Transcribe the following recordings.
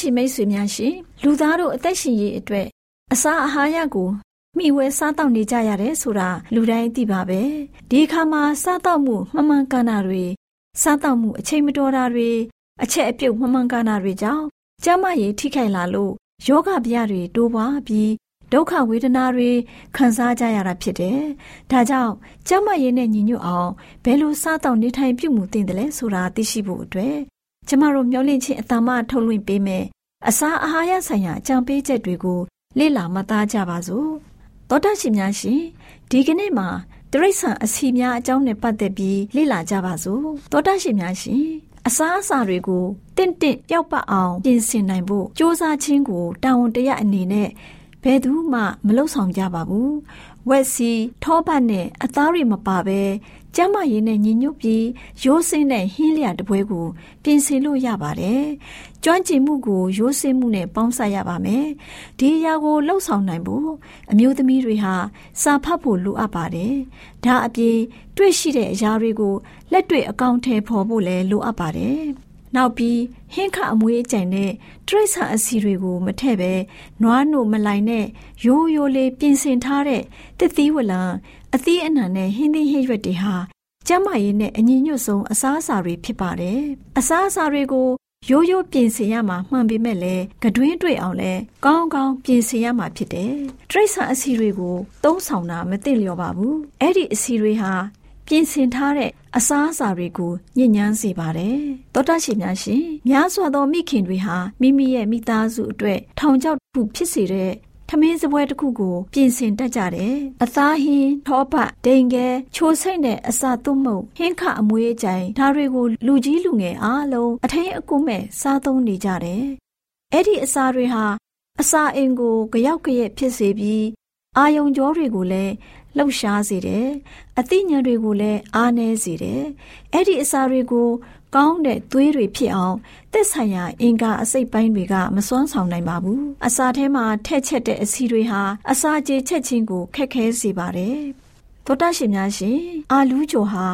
ရှိမိတ်ဆွေများရှင်လူသားတို့အသက်ရှင်ရေးအတွက်အစာအာဟာရကိုမိဝဲစားတောက်နေကြရတယ်ဆိုတာလူတိုင်းသိပါပဲဒီအခါမှာစားတောက်မှုမှန်မှန်ကန်တာတွေစားတောက်မှုအချိန်မတော်တာတွေ အချက်အပြုတ်မှန်မှန်ကန်တာတွေကြောင့်ကျန်းမာရေးထိခိုက်လာလို့ယောဂဗျာတွေတိုးပွားပြီးဒုက္ခဝေဒနာတွေခံစားကြရတာဖြစ်တယ်။ဒါကြောင့်ကျန်းမာရေးနဲ့ညီညွတ်အောင်ဘယ်လိုစားတောက်နေထိုင်ပြုမှုသင့်တယ်လဲဆိုတာသိရှိဖို့အတွက်ကျမတို့မျှဝင့်ခြင်းအတ္တမထုတ်လွှင့်ပေးမယ်အစာအာဟာရဆိုင်ရာအကြံပေးချက်တွေကိုလေ့လာမှတ်သားကြပါစို့သောတာရှင်များရှင်ဒီကနေ့မှာတရိษံအစီများအကြောင်းနဲ့ပတ်သက်ပြီးလေ့လာကြပါစို့သောတာရှင်များရှင် အစာအစာတွေကိုတင့်တင့်ပျောက်ပတ်အောင်ပြင်ဆင်နိုင်ဖို့စ조사ခြင်းကိုတာဝန်တရအနေနဲ့ဘယ်သူမှမလုပ်ဆောင်ကြပါဘူးဝက်စီထောပတ်နဲ့အသားတွေမပါဘဲ ကျမ်းမာရေးနဲ့ညီညွတ်ပြီးရိုးစင်းတဲ့ဟင်းလျာတပွဲကိုပြင်ဆင်လို့ရပါတယ်။ကျွမ်းကျင်မှုကိုရိုးစင်းမှုနဲ့ပေါင်းစပ်ရပါမယ်။ဒီအရာကိုလှုပ်ဆောင်နိုင်ဖို့အမျိုးသမီးတွေဟာစာဖတ်ဖို့လိုအပ်ပါတယ်။ဒါအပြင်တွေ့ရှိတဲ့အရာတွေကိုလက်တွေ့အကောင့်ထဲပေါ်ဖို့လည်းလိုအပ်ပါတယ်။နောက်ပြီး ဟင်းခအမွေးအကြိမ်နဲ့တရိတ်ဆန်အစီတွေကိုမထည့်ပဲနွားနို့မလိုက်နဲ့ရိုးရိုးလေးပြင်ဆင်ထားတဲ့တစ်သီးဝလံအသီးအနှံနဲ့ဟင်းသီးဟင်းရွက်တွေဟာကျန်းမာရေးနဲ့အညီညွတ်ဆုံးအစားအစာတွေဖြစ်ပါတယ်။အစားအစာတွေကိုရိုးရိုးပြင်ဆင်ရမှာမှန်ပေမဲ့လည်းကတွင်းတွေ့အောင်လဲကောင်းကောင်းပြင်ဆင်ရမှာဖြစ်တယ်။တရိတ်ဆန်အစီတွေကိုသုံးဆောင်တာမသင့်လျော်ပါဘူး။အဲ့ဒီအစီတွေဟာ ပြင်ဆင်ထားတဲ့အစားအစာတွေကိုညဉ့်ညမ်းစေပါတယ်။သောတာရှင်များရှင်များစွာသောမိခင်တွေဟာမိမိရဲ့မိသားစုအတွက်ထောင်ချောက်မှုဖြစ်စေတဲ့ထမင်းစပွဲတစ်ခုကိုပြင်ဆင်တတ်ကြတယ်။အသားဟင်းထောပတ်ဒိန်ကဲချိုစိတ်နဲ့အစာသွတ်မှုဟင်းခအမွေးအကြိုင်ဒါတွေကိုလူကြီးလူငယ်အားလုံးအထင်းအကုမဲ့စားသုံးနေကြတယ်။အဲ့ဒီအစာတွေဟာအစာအိမ်ကိုကြောက်ကြက်ဖြစ်စေပြီးအာယုံကြောတွေကိုလည်း လှုပ်ရှားစေတယ်။အသိဉာဏ်တွေကိုလည်းအားနည်းစေတယ်။အဲ့ဒီအစာတွေကိုကောင်းတဲ့သွေးတွေဖြစ်အောင်သက်ဆိုင်ရာအင်္ဂါအစိတ်ပိုင်းတွေကမစွမ်းဆောင်နိုင်ပါဘူးအစာထဲမှာထက်ချက်တဲ့အဆီတွေဟာအစာကြေချက်ချင်းကိုခက်ခဲစေပါတယ်သောတာရှင်များရှင်အာလူးကျော်ဟာ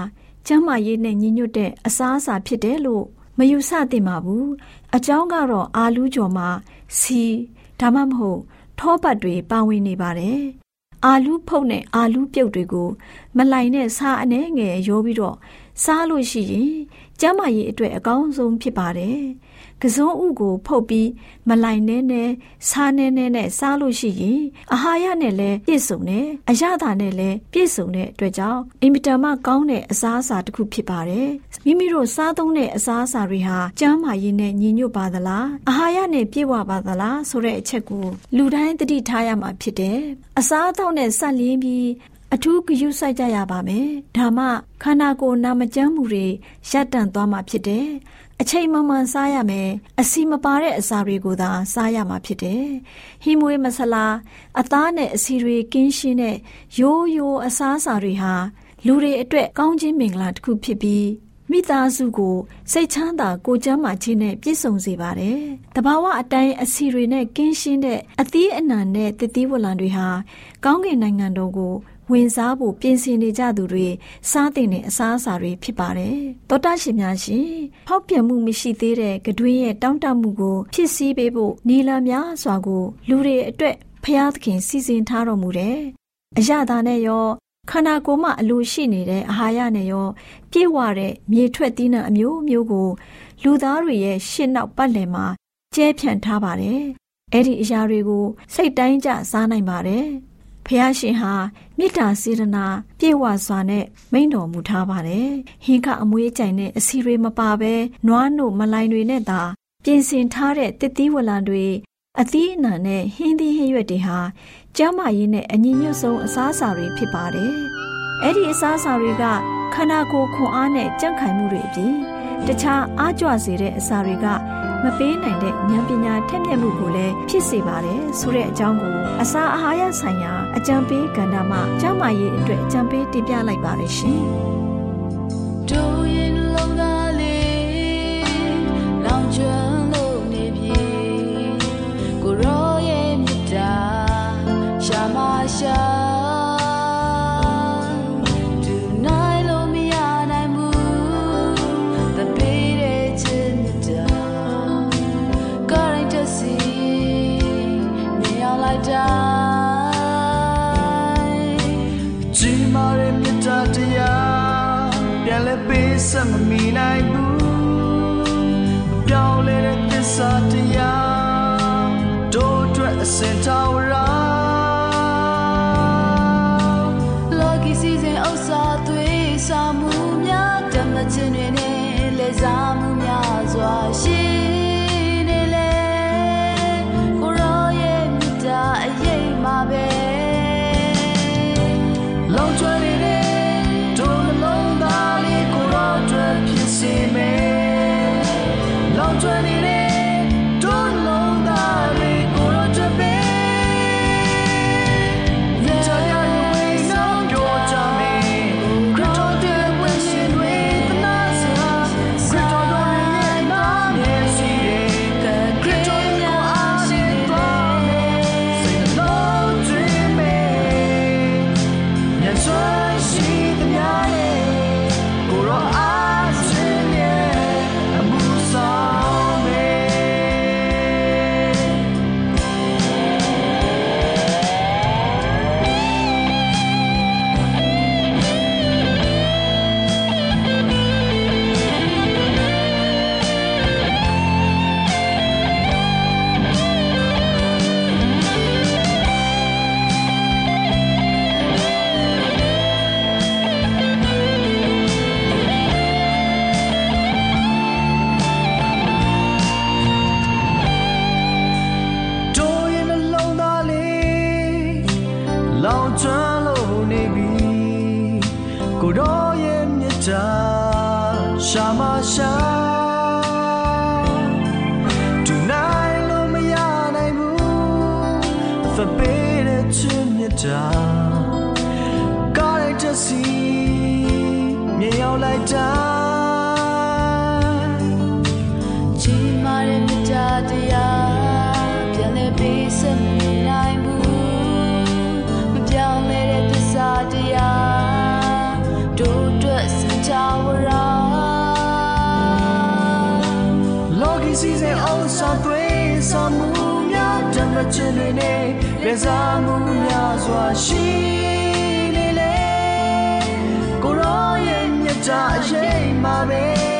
ကျမ်းမာရေးနဲ့ညီညွတ်တဲ့အစာအစာဖြစ်တယ်လို့မယူဆသင့်ပါဘူးအကြောင်းကတော့အာလူးကျော်မှာစီဒါမှမဟုတ်ထောပတ်တွေပါဝင်နေပါတယ် အာလူးဖုတ်နဲ့အာလူးပြုတ်တွေကိုမလိုက်နဲ့စားအနှဲငယ်ရောပြီးတော့စားလို့ရှိရင်ကျန်းမာရေးအတွက်အကောင်းဆုံးဖြစ်ပါတယ်။ ကစုံဥကိုဖုတ်ပြီးမလိုက်နဲနဲစားနဲနဲနဲ့စားလို့ရှိရင်အာဟာရနဲ့လည်းပြည့်စုံတယ်။အရသာနဲ့လည်းပြည့်စုံတဲ့အတွက်ကြောင့်အင်မတန်မှကောင်းတဲ့အစားအစာတစ်ခုဖြစ်ပါတယ်။မိမိတို့စားသုံးတဲ့အစားအစာတွေဟာကျန်းမာရေးနဲ့ညီညွတ်ပါသလား။အာဟာရနဲ့ပြည့်ဝပါသလားဆိုတဲ့အချက်ကိုလူတိုင်းသတိထားရမှာဖြစ်တယ်။အစားအသောက်နဲ့ဆက်လျင်းပြီးအထူးဂရုစိုက်ကြရပါမယ်။ဒါမှခန္ဓာကိုယ်နာမကျန်းမှုတွေရပ်တန့်သွားမှာဖြစ်တယ်။ အချိန်မှန်မှန်စားရမယ်အစီမပါတဲ့အစာတွေကိုသာစားရမှာဖြစ်တယ်ဟီမွေးမဆလာအသားနဲ့အစီတွေကင်းရှင်းတဲ့ရိုးရိုးအစားအစာတွေဟာလူတွေအတွက်ကောင်းခြင်းမင်္ဂလာတစ်ခုဖြစ်ပြီးမိသားစုကိုစိတ်ချမ်းသာကိုကျမ်းမာခြင်းနဲ့ပြည့်စုံစေပါတယ်။တဘာဝအတိုင်းအစီတွေနဲ့ကင်းရှင်းတဲ့အသီးအနှံနဲ့တတိဝလံတွေဟာကောင်းကင်နိုင်ငံတော်ကို ဝင်စားဖို့ပြင်ဆင်နေကြသူတွေစားတင်တဲ့အစားအစာတွေဖြစ်ပါတယ်။သောတာရှင်များရှင်ဖောက်ပြန်မှုမရှိသေးတဲ့ကတွင်းရဲ့တောင့်တမှုကိုဖြစ်စည်းပေးဖို့နီလာများစွာကိုလူတွေအတွက်ဖျားသခင်စီစဉ်ထားတော်မူတယ်။အရသာနဲ့ရောခန္ဓာကိုယ်မှအလိုရှိနေတဲ့အာဟာရနဲ့ရောပြည့်ဝတဲ့မြေထွက်သီးနှံအမျိုးမျိုးကို လူသားတွေရဲ့ရှေ့နောက်ပတ်လည်မှာကျဲဖြန့်ထားပါတယ်။အဲ့ဒီအရာတွေကိုစိတ်တိုင်းကျစားနိုင်ပါတယ်။ဖះရှင်ဟာ မေတ္တာစေတနာပြေဝစွာနဲ့မိန့်တော်မူထားပါတယ်။ဟင်ကအမွေးကြိုင်တဲ့အစီတွေမပါဘဲနွားနို့မလိုင်တွေနဲ့သာပြင်ဆင်ထားတဲ့တစ်သီးဝလံတွေအသီးအနှံနဲ့ဟင်းသီးဟင်းရွက်တွေဟာကျန်းမာရေးနဲ့အညီညွတ်ဆုံးအစားအစာတွေဖြစ်ပါတယ်။အဲ့ဒီအစားအစာတွေကခန္ဓာကိုယ်ခွန်အားနဲ့ကြံ့ခိုင်မှုတွေအပြင် တခြားအားကြွစေတဲ့အစာတွေကမပေးနိုင်တဲ့ဉာဏ်ပညာထက်မြက်မှုကိုလည်းဖြစ်စေပါတယ်ဆိုတဲ့အကြောင်းကိုအစာအာဟာရဆိုင်ရာအကြံပေးကဏ္ဍမှာကျန်းမာရေးအတွက်အကြံပေးတင်ပြလိုက်ပါရရှင်။ဒိုရင်လုံးသားလေးလောင်ကျွ ဆက်မ ကို များတမချင်တွေနဲ့လက်စားမှုများစွာရှိနေလေကိုရောရဲ့မြတ်တာအရေးမှာပဲ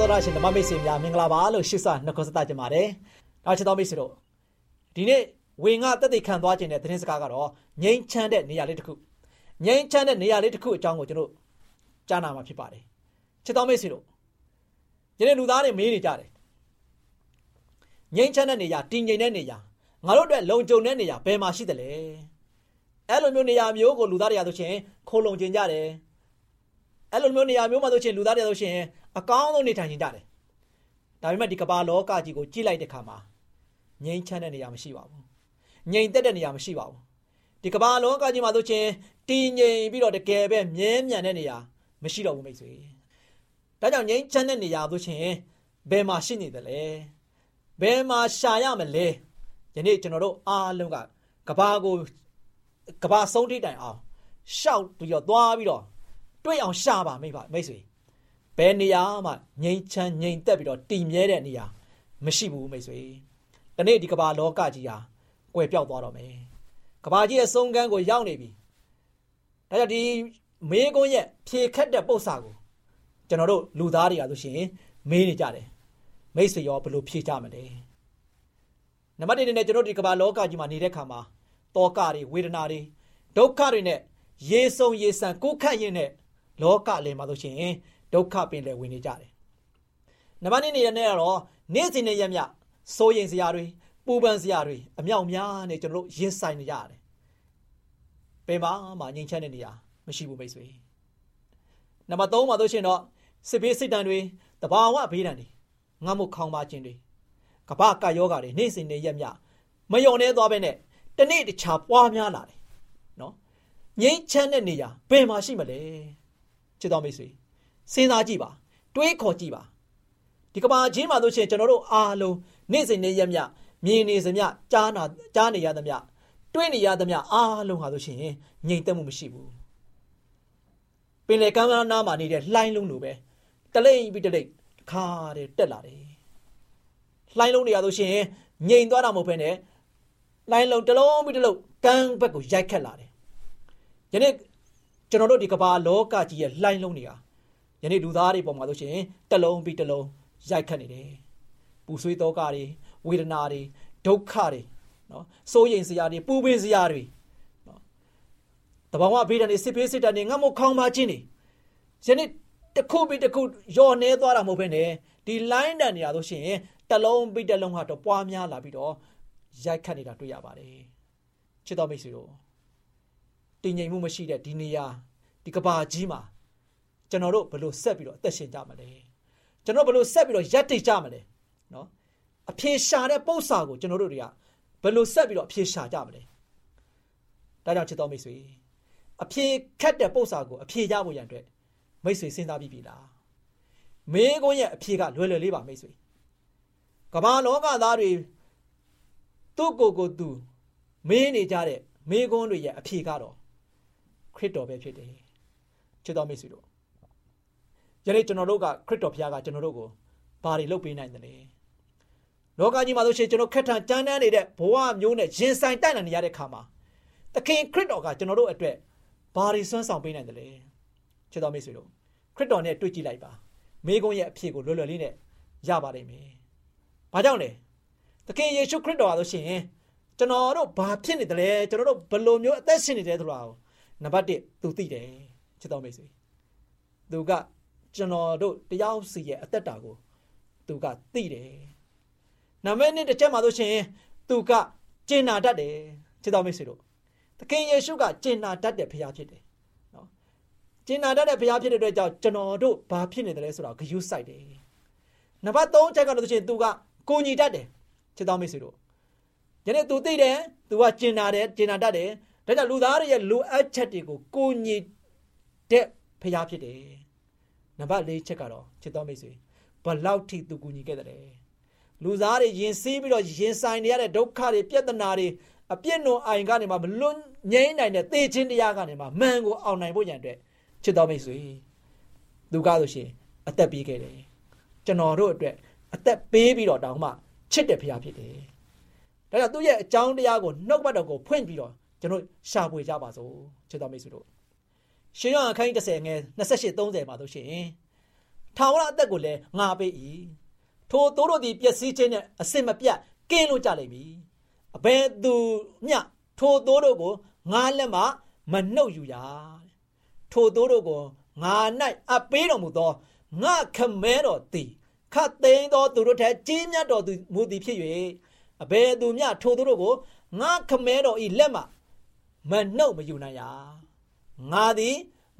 ချစ်တော်တော်ရရှင်ဓမ္မမိတ်ဆွေများမင်္ဂလာပါလို့ရှစ်ဆနှုတ်ခွန်းဆက်တာကြပါတယ်။နောက်ချစ်တော်မိတ်ဆွေတို့ဒီနေ့ဝေငါတက်သိခံသွားခြင်းတဲ့သတင်းစကားကတော့ငိမ့်ချမ်းတဲ့နေရာလေးတစ်ခုငိမ့်ချမ်းတဲ့နေရာလေးတစ်ခုအကြောင်းကိုကျွန်တော်ကြားနာမှာဖြစ်ပါတယ်။ချစ်တော်မိတ်ဆွေတို့ဒီနေ့လူသားတွေမေးနေကြတယ်။ငိမ့်ချမ်းတဲ့နေရာတည်ငြိမ်တဲ့နေရာငါတို့အတွက်လုံခြုံတဲ့နေရာဘယ်မှာရှိသလဲ။အဲ့လိုမျိုးနေရာမျိုးကိုလူသားတွေရဆိုရှင်ခိုလုံကျင်ကြတယ်။ အဲ့လိုမျိုးနေရာမျိုးမှာဆိုရှင်လူသားတွေဆိုရှင်အကောင်းဆုံးနေထိုင်နေကြတယ်။ဒါပေမဲ့ဒီကမ္ဘာလောကကြီးကိုကြည့်လိုက်တဲ့အခါမှာငြိမ်းချမ်းတဲ့နေရာမရှိပါဘူး။ငြိမ်သက်တဲ့နေရာမရှိပါဘူး။ဒီကမ္ဘာလောကကြီးမှာဆိုရှင်တည်ငြိမ်ပြီးတော့တကယ်ပဲမြဲမြံတဲ့နေရာမရှိတော့ဘူးမိတ်ဆွေ။ဒါကြောင့်ငြိမ်းချမ်းတဲ့နေရာဆိုရှင်ဘယ်မှာရှိနေသလဲ။ဘယ်မှာရှာရမလဲ။ယနေ့ကျွန်တော်တို့အားလုံးကကဘာကိုကဘာဆုံးထိတိုင်အောင်ရှောက်ပြီးတော့သွားပြီးတော့ တွေ့အောင်ရှာပါမိတ်ပါမိတ်ဆွေ။ဘယ်နေရာမှငြိမ်ချမ်းငြိမ်သက်ပြီးတော့တည်မြဲတဲ့နေရာမရှိဘူးမိတ်ဆွေ။ဒီနေ့ဒီကမ္ဘာလောကကြီးဟာကွယ်ပြောက်သွားတော့မယ်။ကမ္ဘာကြီးရဲ့ဆုံးကမ်းကိုရောက်နေပြီ။ဒါကြောင့်ဒီမေးခွန်းရဲ့ဖြေခတ်တဲ့ပု္ပ္ပာကိုကျွန်တော်တို့လူသားတွေကဆိုရှင်မေးနေကြတယ်။မိတ်ဆွေရောဘယ်လိုဖြေကြမလဲ။နံပါတ်1နဲ့ကျွန်တော်ဒီကမ္ဘာလောကကြီးမှာနေတဲ့ခါမှာတောကတွေဝေဒနာတွေဒုက္ခတွေနဲ့ရေဆုံရေဆန်ကိုခတ်ရင်နဲ့ လောကအလယ်မှာဆိုရှင်ဒုက္ခပင်လည်းဝင်နေကြတယ်။နံပါတ်2နေရတဲ့ကတော့နေ့စဉ်နဲ့ရက်မြစိုးရင်စရာတွေပူပန်စရာတွေအမြောက်များနဲ့ကျွန်တော်တို့ရင်ဆိုင်နေကြရတယ်။ဘယ်မှာမှငြိမ်ချမ်းတဲ့နေရာမရှိဘူးမိတ်ဆွေ။နံပါတ်3မှာတို့ရှင်တော့စစ်ဘေးစစ်တမ်းတွေတဘာဝဘေးဒဏ်တွေငတ်မှုခေါင်းပါခြင်းတွေကပ္ပကယောဂါတွေနေ့စဉ်နဲ့ရက်မြမယုံနေသွားပဲနဲ့တနေ့တခြားပွားများလာတယ်။နော်။ငြိမ်ချမ်းတဲ့နေရာဘယ်မှာရှိမလဲ။ ချစ်တော်မိတ်ဆွေ။စဉ်းစားကြည့်ပါတွေးခေါ်ကြည့်ပါဒီကဘာချင်းမှာဆိုရှင်ကျွန်တော်တို့အားလုံးနေ့စဉ်နေ့ရက်မြမြင်နေစမြကြားနာကြားနေရသမျှတွေးနေရသမျှအားလုံးဟာဆိုရှင်ငြိမ်သက်မှုမရှိဘူးပင်လေကမ်းနားမှာနေတဲ့လှိုင်းလုံးလိုပဲတလိမ့်ပြီးတလိမ့်တစ်ခါတည်းတက်လာတယ်လှိုင်းလုံးတွေရဆိုရှင်ငြိမ်သွားတာမဟုတ်ဘဲနဲ့လှိုင်းလုံးတစ်လုံးပြီးတစ်လုံးကမ်းဘက်ကိုရိုက်ခတ်လာတယ်ယနေ့ ကျွန်တော်တို့ဒီကဘာလောကကြီးရဲ့လှိုင်းလုံးတွေဟာယနေ့လူသားတွေပေါ်မှာဆိုရှင်တလုံးပြီးတလုံးရိုက်ခတ်နေတယ်ပူဆွေးတော့ကတွေဝေဒနာတွေဒုက္ခတွေနော်စိုးရိမ်စရာတွေပူပင်စရာတွေနော်တဘာဝဘေးဒဏ်တွေစစ်ပေးစစ်တမ်းတွေငတ်မခေါင်းပါခြင်းတွေယနေ့တစ်ခုပြီးတစ်ခုယော်နေသွားတာမဟုတ်ဘဲနဲ့ဒီ line တန်နေရာဆိုရှင်တလုံးပြီးတလုံးဟာတော့ပွားများလာပြီးတော့ရိုက်ခတ်နေတာတွေ့ရပါတယ်ချစ်တော်မိတ်ဆွေတို့ တည်ငြိမ်မှုမရှိတဲ့ဒီနေရာဒီကဘာကြီးမှာကျွန်တော်တို့ဘယ်လိုဆက်ပြီးတော့အသက်ရှင်ကြမလဲကျွန်တော်ဘယ်လိုဆက်ပြီးတော့ရပ်တည်ကြမလဲနော်အဖြေရှာတဲ့ပု္ပ္ပာကိုကျွန်တော်တို့တွေကဘယ်လိုဆက်ပြီးတော့အဖြေရှာကြမလဲဒါကြောင့်ချစ်တော်မိတ်ဆွေအဖြေခတ်တဲ့ပု္ပ္ပာကိုအဖြေရဖို့ရန်အတွက်မိတ်ဆွေစဉ်းစားပြီးပြီလားမေးခွန်းရဲ့အဖြေကလွယ်လွယ်လေးပါမိတ်ဆွေကမ္ဘာလောကသားတွေသူ့ကိုယ်ကိုသူမေးနေကြတဲ့မေးခွန်းတွေရဲ့အဖြေကတော့ ခရစ်တော်ပဲဖြစ်တယ်ချစ်တော်မိတ်ဆွေတို့ယနေ့ကျွန်တော်တို့ကခရစ်တော်ဘုရားကကျွန်တော်တို့ကိုဘာတွေလုပ်ပေးနိုင်တယ်လဲလောကကြီးမှာဆိုရှင်ကျွန်တော်ခက်ထန်ကြမ်းတမ်းနေတဲ့ဘဝမျိုးနဲ့ရင်ဆိုင်တိုက်နိုင်နေရတဲ့ခါမှာသခင်ခရစ်တော်ကကျွန်တော်တို့အတွက်ဘာတွေဆွမ်းဆောင်ပေးနိုင်တယ်လဲချစ်တော်မိတ်ဆွေတို့ခရစ်တော်နဲ့တွေ့ကြည့်လိုက်ပါမိကုန်းရဲ့အဖြစ်ကိုလွယ်လွယ်လေးနဲ့ရပါလိမ့်မယ်ဘာကြောင့်လဲသခင်ယေရှုခရစ်တော်ကဆိုရှင်ကျွန်တော်တို့ဘာဖြစ်နေတယ်လဲကျွန်တော်တို့ဘယ်လိုမျိုးအသက်ရှင်နေတယ်ဆိုတာကို နံပါတ်1သူသိတယ်ချစ်တော်မိတ်ဆွေသူကကျွန်တော်တို့တယောက်စီရဲ့အသက်တာကိုသူကသိတယ်။နံပါတ်1တစ်ချက်မှာဆိုရှင်သူကကျင်နာတတ်တယ်ချစ်တော်မိတ်ဆွေတို့သခင်ယေရှုကကျင်နာတတ်တဲ့ဘုရားဖြစ်တယ်နော်။ကျင်နာတတ်တဲ့ဘုရားဖြစ်တဲ့အတွက်ကြောင့်ကျွန်တော်တို့ဘာဖြစ်နေတယ်လဲဆိုတော့ဂယုစိုက်တယ်။နံပါတ်3ချက်ကတော့ဆိုရှင်သူကကိုညီတတ်တယ်ချစ်တော်မိတ်ဆွေတို့။ယနေ့သူသိတယ်သူကကျင်နာတယ်ကျင်နာတတ်တယ် ဒါကြောင့်လူသားတွေရဲ့လိုအပ်ချက်တွေကိုကိုညီတဲ့ဘုရားဖြစ်တယ်နံပါတ်၄ချက်ကတော့ချစ်တော်မိတ်ဆွေဘလောက်ထိသူကူညီခဲ့တယ်လူသားတွေရင်စီးပြီးတော့ရင်ဆိုင်နေရတဲ့ဒုက္ခတွေပြဿနာတွေအပြစ်နုံအိုင်ကနေမှမလွတ်ငြိမ်းနိုင်တဲ့သေခြင်းတရားကနေမှမှန်ကိုအောင်နိုင်ဖို့ရန်အတွက်ချစ်တော်မိတ်ဆွေသူကဆိုရှင်အသက်ပေးခဲ့တယ်ကျွန်တော်တို့အတွက်အသက်ပေးပြီးတော့တောင်းမှချစ်တဲ့ဖခင်ဖြစ်တယ်ဒါကြောင့်သူ့ရဲ့အကြောင်းတရားကိုနှုတ်ပတ်တော်ကိုဖွင့်ပြီးတော့ ကျွန်တော်ရှာဖွေကြပါစို့ချစ်တော်မိတ်ဆွေတို့ရှင်ယောဟန်အခန်းကြီး30ငယ်28 30မှာတို့ရှင်ထာဝရအသက်ကိုလည်းငါပေး၏ထိုတို့တို့သည်ပျက်စီးခြင်းနဲ့အစင်မပြတ်ကင်းလို့ကြလိမ့်မည်အဘယ်သူမျှထိုတို့တို့ကိုငါလက်မှမနှုတ်ယူရထိုတို့တို့ကိုငါ၌အပ်ပေးတော်မူသောငါခမဲတော်သည်ခတ်သိမ်းသောသူတို့ထက်ကြီးမြတ်တော်သူမူသည်ဖြစ်၍အဘယ်သူမျှထိုတို့တို့ကိုငါခမဲတော်ဤလက်မှ မနှုတ်မယူနိုင်ရငါသည်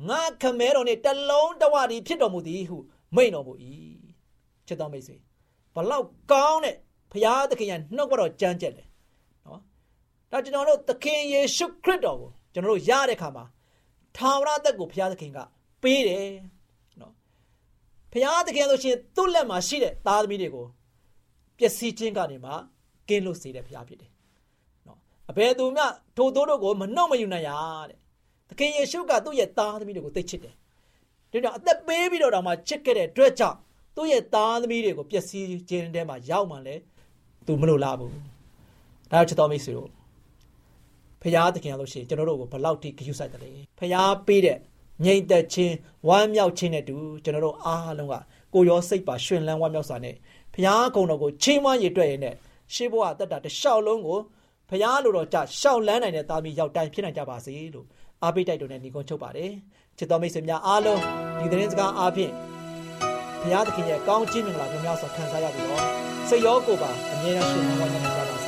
ငါခမဲတော်နှင့်တလုံးတဝတည်းဖြစ်တော်မူသည်ဟုမိန့်တော်မူ၏ချစ်တော်မိတ်ဆွေဘလောက်ကောင်းတဲ့ဖရာသခင်ရဲ့နှုတ်ကတော်ကြမ်းကြက်တယ်နော်ဒါကျွန်တော်တို့သခင်ယေရှုခရစ်တော်ကိုကျွန်တော်တို့ရတဲ့ခါမှာထာဝရအသက်ကိုဖရာသခင်ကပေးတယ်နော်ဖရာသခင်ဆိုရှင်သူ့လက်မှာရှိတဲ့သားသမီးတွေကိုပျက်စီးခြင်းကနေမှကင်းလို့စေတဲ့ဖရာဖြစ်တယ်နော် အဘယ်သူမှထိုတို့တို့ကိုမနှော့မယူနိုင်ရတဲ့သခင်ယေရှုကသူ့ရဲ့သားသမီးတွေကိုသိချစ်တယ်ဒါကြောင့်အသက်ပေးပြီးတော့တောင်မှချစ်ခဲ့တဲ့အတွက်ကြောင့်သူ့ရဲ့သားသမီးတွေကိုပျက်စီးခြင်းထဲမှာရောက်မှလည်းသူမလို့လားဘူးဒါကြောင့်ချစ်တော်မိတ်ဆွေတို့ဖရာသခင်လို့ရှိရင်ကျွန်တော်တို့ကိုဘလောက်ထိဂရုစိုက်တယ်လဲဖရာပေးတဲ့ငြိမ်သက်ခြင်းဝမ်းမြောက်ခြင်းနဲ့တူကျွန်တော်တို့အားလုံးကကိုရောစိတ်ပါရှင်လန်းဝမ်းမြောက်စွာနဲ့ဖရာကုံတော်ကိုချင်းမွမ်းရည်တွေ့ရတဲ့ရှေးဘဝအသက်တာတစ်လျှောက်လုံးကို ဖရာလိုတော်ကြရှောက်လန်းနိုင်တဲ့သားမီးရောက်တိုင်းဖြစ်နိုင်ကြပါစေလို့အားပေးတိုက်တွန်းတဲ့ညီကုန်းချုပ်ပါတယ်ချစ်တော်မိတ်ဆွေများအားလုံးဒီသတင်းစကားအားဖြင့်ဘုရားသခင်ရဲ့ကောင်းချီးမင်္ဂလာများများစွာခံစားရပြီးတော့စိတ်ရောကိုယ်ပါအမြဲတမ်းရှင်လန်းဝမ်းမြောက်ကြပါ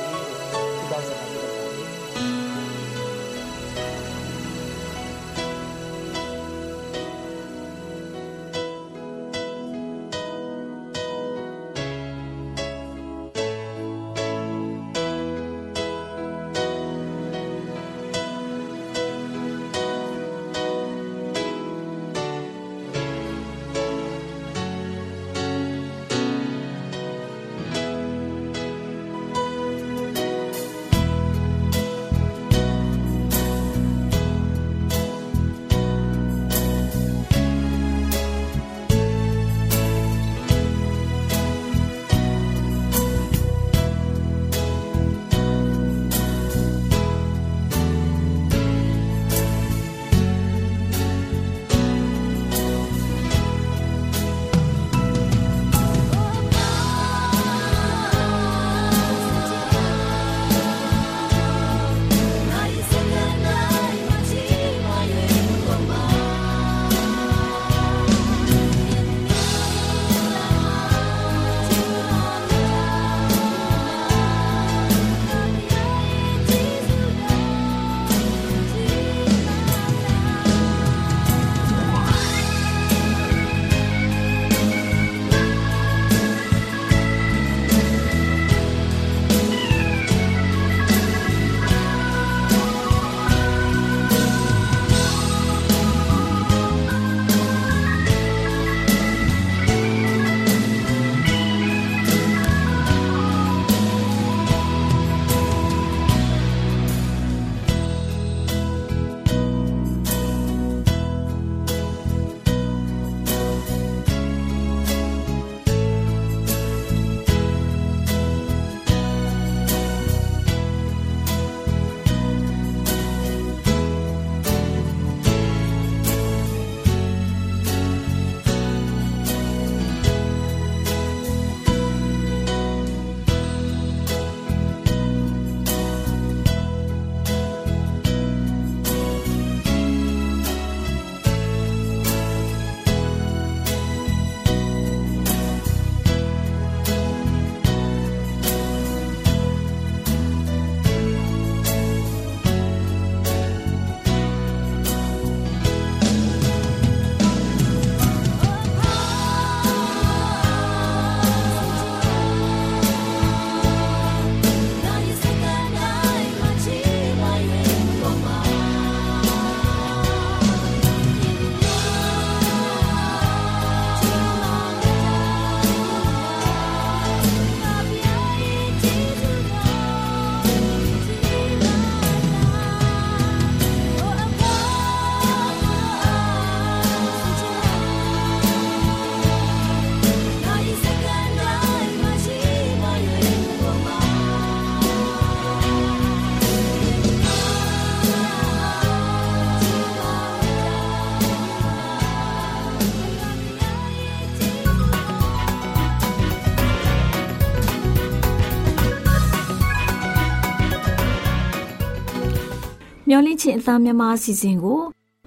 ချင်းအသားမြမအစီအစဉ်ကို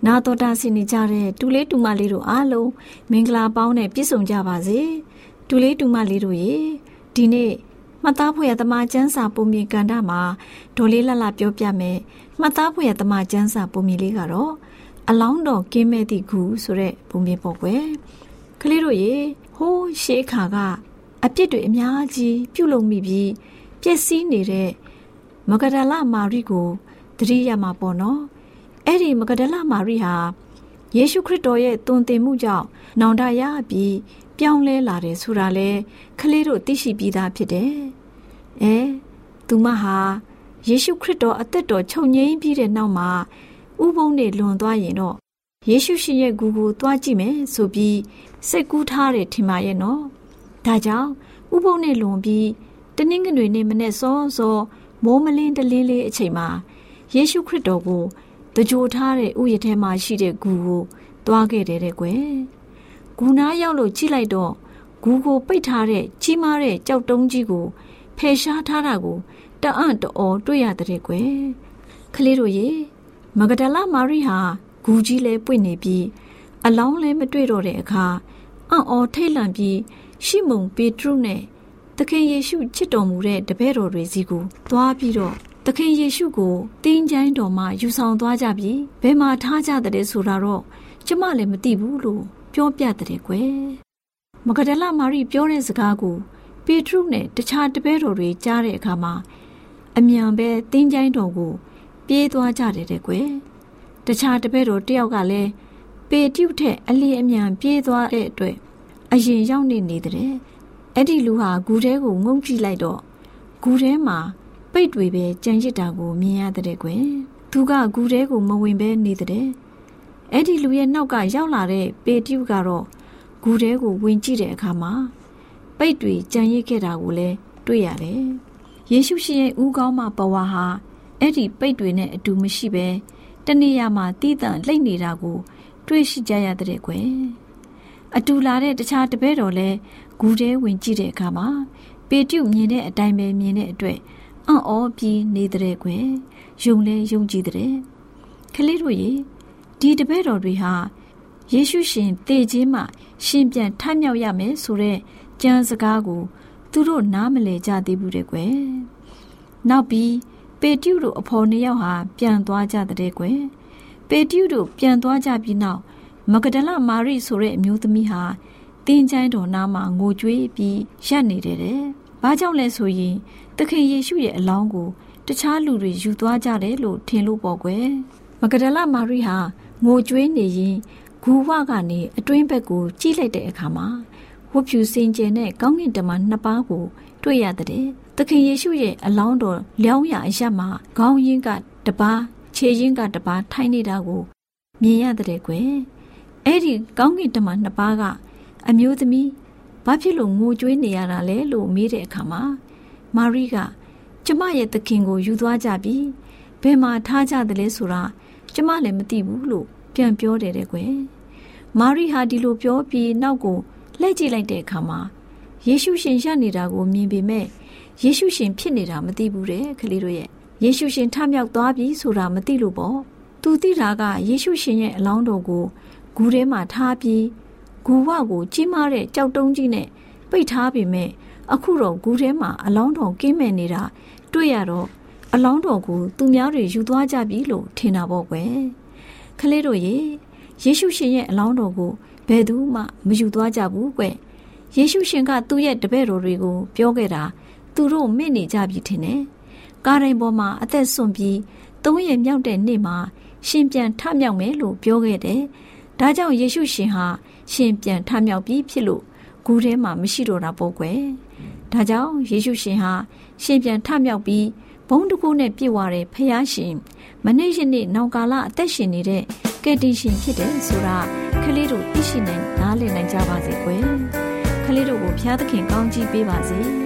နာတော်တာဆင်နေကြတဲ့တူလေးတူမလေးတို့အားလုံးမင်္ဂလာပေါင်းနဲ့ပြည့်စုံကြပါစေတူလေးတူမလေးတို့ရေဒီနေ့မှတ်သားဖွယ်သမာကျန်းစာပုံမြင်ကန်တာမှာဒေါ်လေးလှလှပြောပြမယ်မှတ်သားဖွယ်သမာကျန်းစာပုံမြင်လေးကတော့အလောင်းတော်ကင်းမဲ့သည့်ခုဆိုတဲ့ပုံမြင်ပေါ့ကွယ်ကလေးတို့ရေဟိုးရှေးခါကအပြစ်တွေအများကြီးပြုလုပ်မိပြီးပျက်စီးနေတဲ့မဂဒလမာရိကို တတိယမှာပေါ့နော်အဲ့ဒီမဂဒလမာရိဟာယေရှုခရစ်တော်ရဲ့တုန်တင်မှုကြောင့်နောင်တရပြီးပြောင်းလဲလာတယ်ဆိုတာလေကလေးတို့သိရှိပြီးသားဖြစ်တယ်။အဲသူမဟာယေရှုခရစ်တော်အသက်တော်ချုပ်ငြိမ်းပြီးတဲ့နောက်မှာဥပုံနဲ့လွန်သွားရင်တော့ယေရှုရှင်ရဲ့ဂူကိုသွားကြည့်မယ်ဆိုပြီးစိတ်ကူးထားတယ်ထင်ပါရဲ့နော်။ဒါကြောင့်ဥပုံနဲ့လွန်ပြီးတနင်္ဂနွေနေ့မနေ့စောစောမိုးမလင်းတလင်းလေးအချိန်မှာ ယေရှုခရစ်တော်ကိုတကြိုထားတဲ့ဥယျာဉ်ထဲမှာရှိတဲ့ဂူကိုသွားခဲ့တယ်တဲ့ကွယ်။ဂူနာရောက်လို့ကြည့်လိုက်တော့ဂူကိုပိတ်ထားတဲ့ကြီးမားတဲ့ကြောက်တုံးကြီးကိုဖယ်ရှားထားတာကိုတအံ့တော်တွေ့ရတဲ့ကွယ်။ကလေးတို့ရေမဂဒလမာရိဟာဂူကြီးလဲပွင့်နေပြီးအလောင်းလဲမတွေ့တော့တဲ့အခါအံ့ဩထိတ်လန့်ပြီးရှိမုန်ပေတရုနဲ့သခင်ယေရှုချစ်တော်မူတဲ့တပည့်တော်တွေစီကိုသွားပြီးတော့ သခင်ယေရှုကိုတင်းကျိုင်းတော်မှာယူဆောင်သွားကြပြီးဘယ်မှာထားကြတဲ့ဆိုတာတော့ကျမလည်းမသိဘူးလို့ပြောပြတဲ့ကွယ်မဂဒလမာရိပြောတဲ့စကားကိုပေတရုနဲ့တခြားတပည့်တော်တွေကြားတဲ့အခါမှာအမြန်ပဲတင်းကျိုင်းတော်ကို ပြေးသွားကြတယ်တဲ့ကွယ်တခြားတပည့်တော်တယောက်ကလည်းပေတရုထက်အလီအမြန်ပြေးသွားတဲ့အတွက်အရင်ရောက်နေနေတဲ့အဲ့ဒီလူဟာဂူထဲကိုငုံကြည့်လိုက်တော့ဂူထဲမှာ ပိတ်တွေပဲကြံရစ်တာကိုမြင်ရတဲ့ကွယ်သူကဂူထဲကိုမဝင်ပဲနေတဲ့အဲ့ဒီလူရဲ့နောက်ကရောက်လာတဲ့ပေတရုကတော့ဂူထဲကိုဝင်ကြည့်တဲ့အခါမှာပိတ်တွေကြံရစ်ခဲ့တာကိုလည်းတွေ့ရတယ်ယေရှုရှင်ရဲ့ဥကောင်းမှပဝါဟာအဲ့ဒီပိတ်တွေနဲ့အတူမရှိပဲတနေရာမှာတီးတန့်လိမ့်နေတာကိုတွေ့ရှိကြရတဲ့ကွယ်အတူလာတဲ့တခြားတပည့်တော်လည်းဂူထဲဝင်ကြည့်တဲ့အခါမှာပေတရုမြင်တဲ့အတိုင်းပဲမြင်တဲ့အတွက် အံ့ဩပြီးနေတဲ့ကွယ်ယုံလဲယုံကြည်တဲ့ကလေးတို့ရေဒီတပည့်တော်တွေဟာယေရှုရှင်တေခြင်းမှရှင်ပြန်ထမြောက်ရမယ်ဆိုတဲ့ကြံစကားကို သူတို့နားမလည်ကြသေးဘူးတဲ့ကွယ်နောက်ပြီးပေတရုတို့အဖော်နှစ်ယောက်ဟာပြန်သွားကြတဲ့ကွယ်ပေတရုတို့ပြန်သွားကြပြီးနောက်မဂဒလမာရိဆိုတဲ့အမျိုးသမီးဟာတင်းချိုင်းတော်နားမှာငိုကြွေးပြီးရပ်နေတယ်တဲ့။ ဘာကြောင့်လဲဆိုရင်သခင်ယေရှုရဲ့အလောင်းကိုတခြားလူတွေယူသွားကြတယ်လို့ထင်လို့ပေါ့ကွယ်။မဂဒလမာရိဟာငိုကြွေးနေရင်ဂူဝကနေအတွင်းဘက်ကိုကြည့်လိုက်တဲ့အခါမှာဝတ်ဖြူစင်ကြယ်တဲ့ကောင်းကင်တမန်နှစ်ပါးကို တွေ့ရတဲ့သခင်ယေရှုရဲ့အလောင်းတော်လျောင်းရအရက်မှာခေါင်းရင်းကတပားခြေရင်းကတပားထိုင်းနေတာကိုမြင်ရတဲ့ကွယ်အဲ့ဒီကောင်းကင်တမန်နှစ်ပါးကအမျိုးသမီး ဘာဖြစ်လို့ငိုကြွေးနေရတာလဲလို့မေးတဲ့အခါမှာမာရိကကျမရဲ့သခင်ကိုယူသွားကြပြီဘယ်မှာထားကြတယ်လဲဆိုတာကျမလည်းမသိဘူးလို့ပြန်ပြောတယ်တဲ့ကွယ်မာရိဟာဒီလိုပြောပြီးနောက်ကိုလှည့်ကြည့်လိုက်တဲ့အခါမှာယေရှုရှင်ရနေတာကိုမြင်ပေမဲ့ယေရှုရှင်ဖြစ်နေတာမသိဘူးတဲ့ကလေးတို့ရဲ့ယေရှုရှင်ထမြောက်သွားပြီဆိုတာမသိလို့ပေါ့သူသိတာကယေရှုရှင်ရဲ့အလောင်းတော်ကိုဂူထဲမှာထားပြီး ဂူဝကိုကြီးမားတဲ့ကြောက်တုံးကြီးနဲ့ပိတ်ထားပေမဲ့အခုတော့ဂူထဲမှာအလောင်းတော်ကင်းမဲ့နေတာတွေ့ရတော့အလောင်းတော်ကိုသူများတွေယူသွားကြပြီလို့ထင်တာပေါ့ကွယ်ကလေးတို့ရေယေရှုရှင်ရဲ့အလောင်းတော်ကိုဘယ်သူမှမယူသွားကြဘူးကွယေရှုရှင်ကသူ့ရဲ့တပည့်တော်တွေကိုပြောခဲ့တာသူတို့မေ့နေကြပြီထင်တယ်ကားတိုင်းပေါ်မှာအသက်ဆွန့်ပြီးသုံးရမြောက်တဲ့နေ့မှာရှင်ပြန်ထမြောက်မယ်လို့ပြောခဲ့တယ် ဒါကြောင့်ယေရှုရှင်ဟာရှင်ပြန်ထမြောက်ပြီးဖြစ်လို့ဂူထဲမှာမရှိတော့တာပေါ့ကွယ်ဒါကြောင့်ယေရှုရှင်ဟာရှင်ပြန်ထမြောက်ပြီးဘုံတကူနဲ့ပြည့်ဝတဲ့ဖယားရှင်မနေ့ယနေ့နောင်ကာလအသက်ရှင်နေတဲ့ကယ်တင်ရှင်ဖြစ်တယ်ဆိုတာခလေးတို့သိရှိနိုင်နားလည်နိုင်ကြပါစေကွယ်ခလေးတို့ကိုဖျားသခင်ကောင်းကြီးပေးပါစေ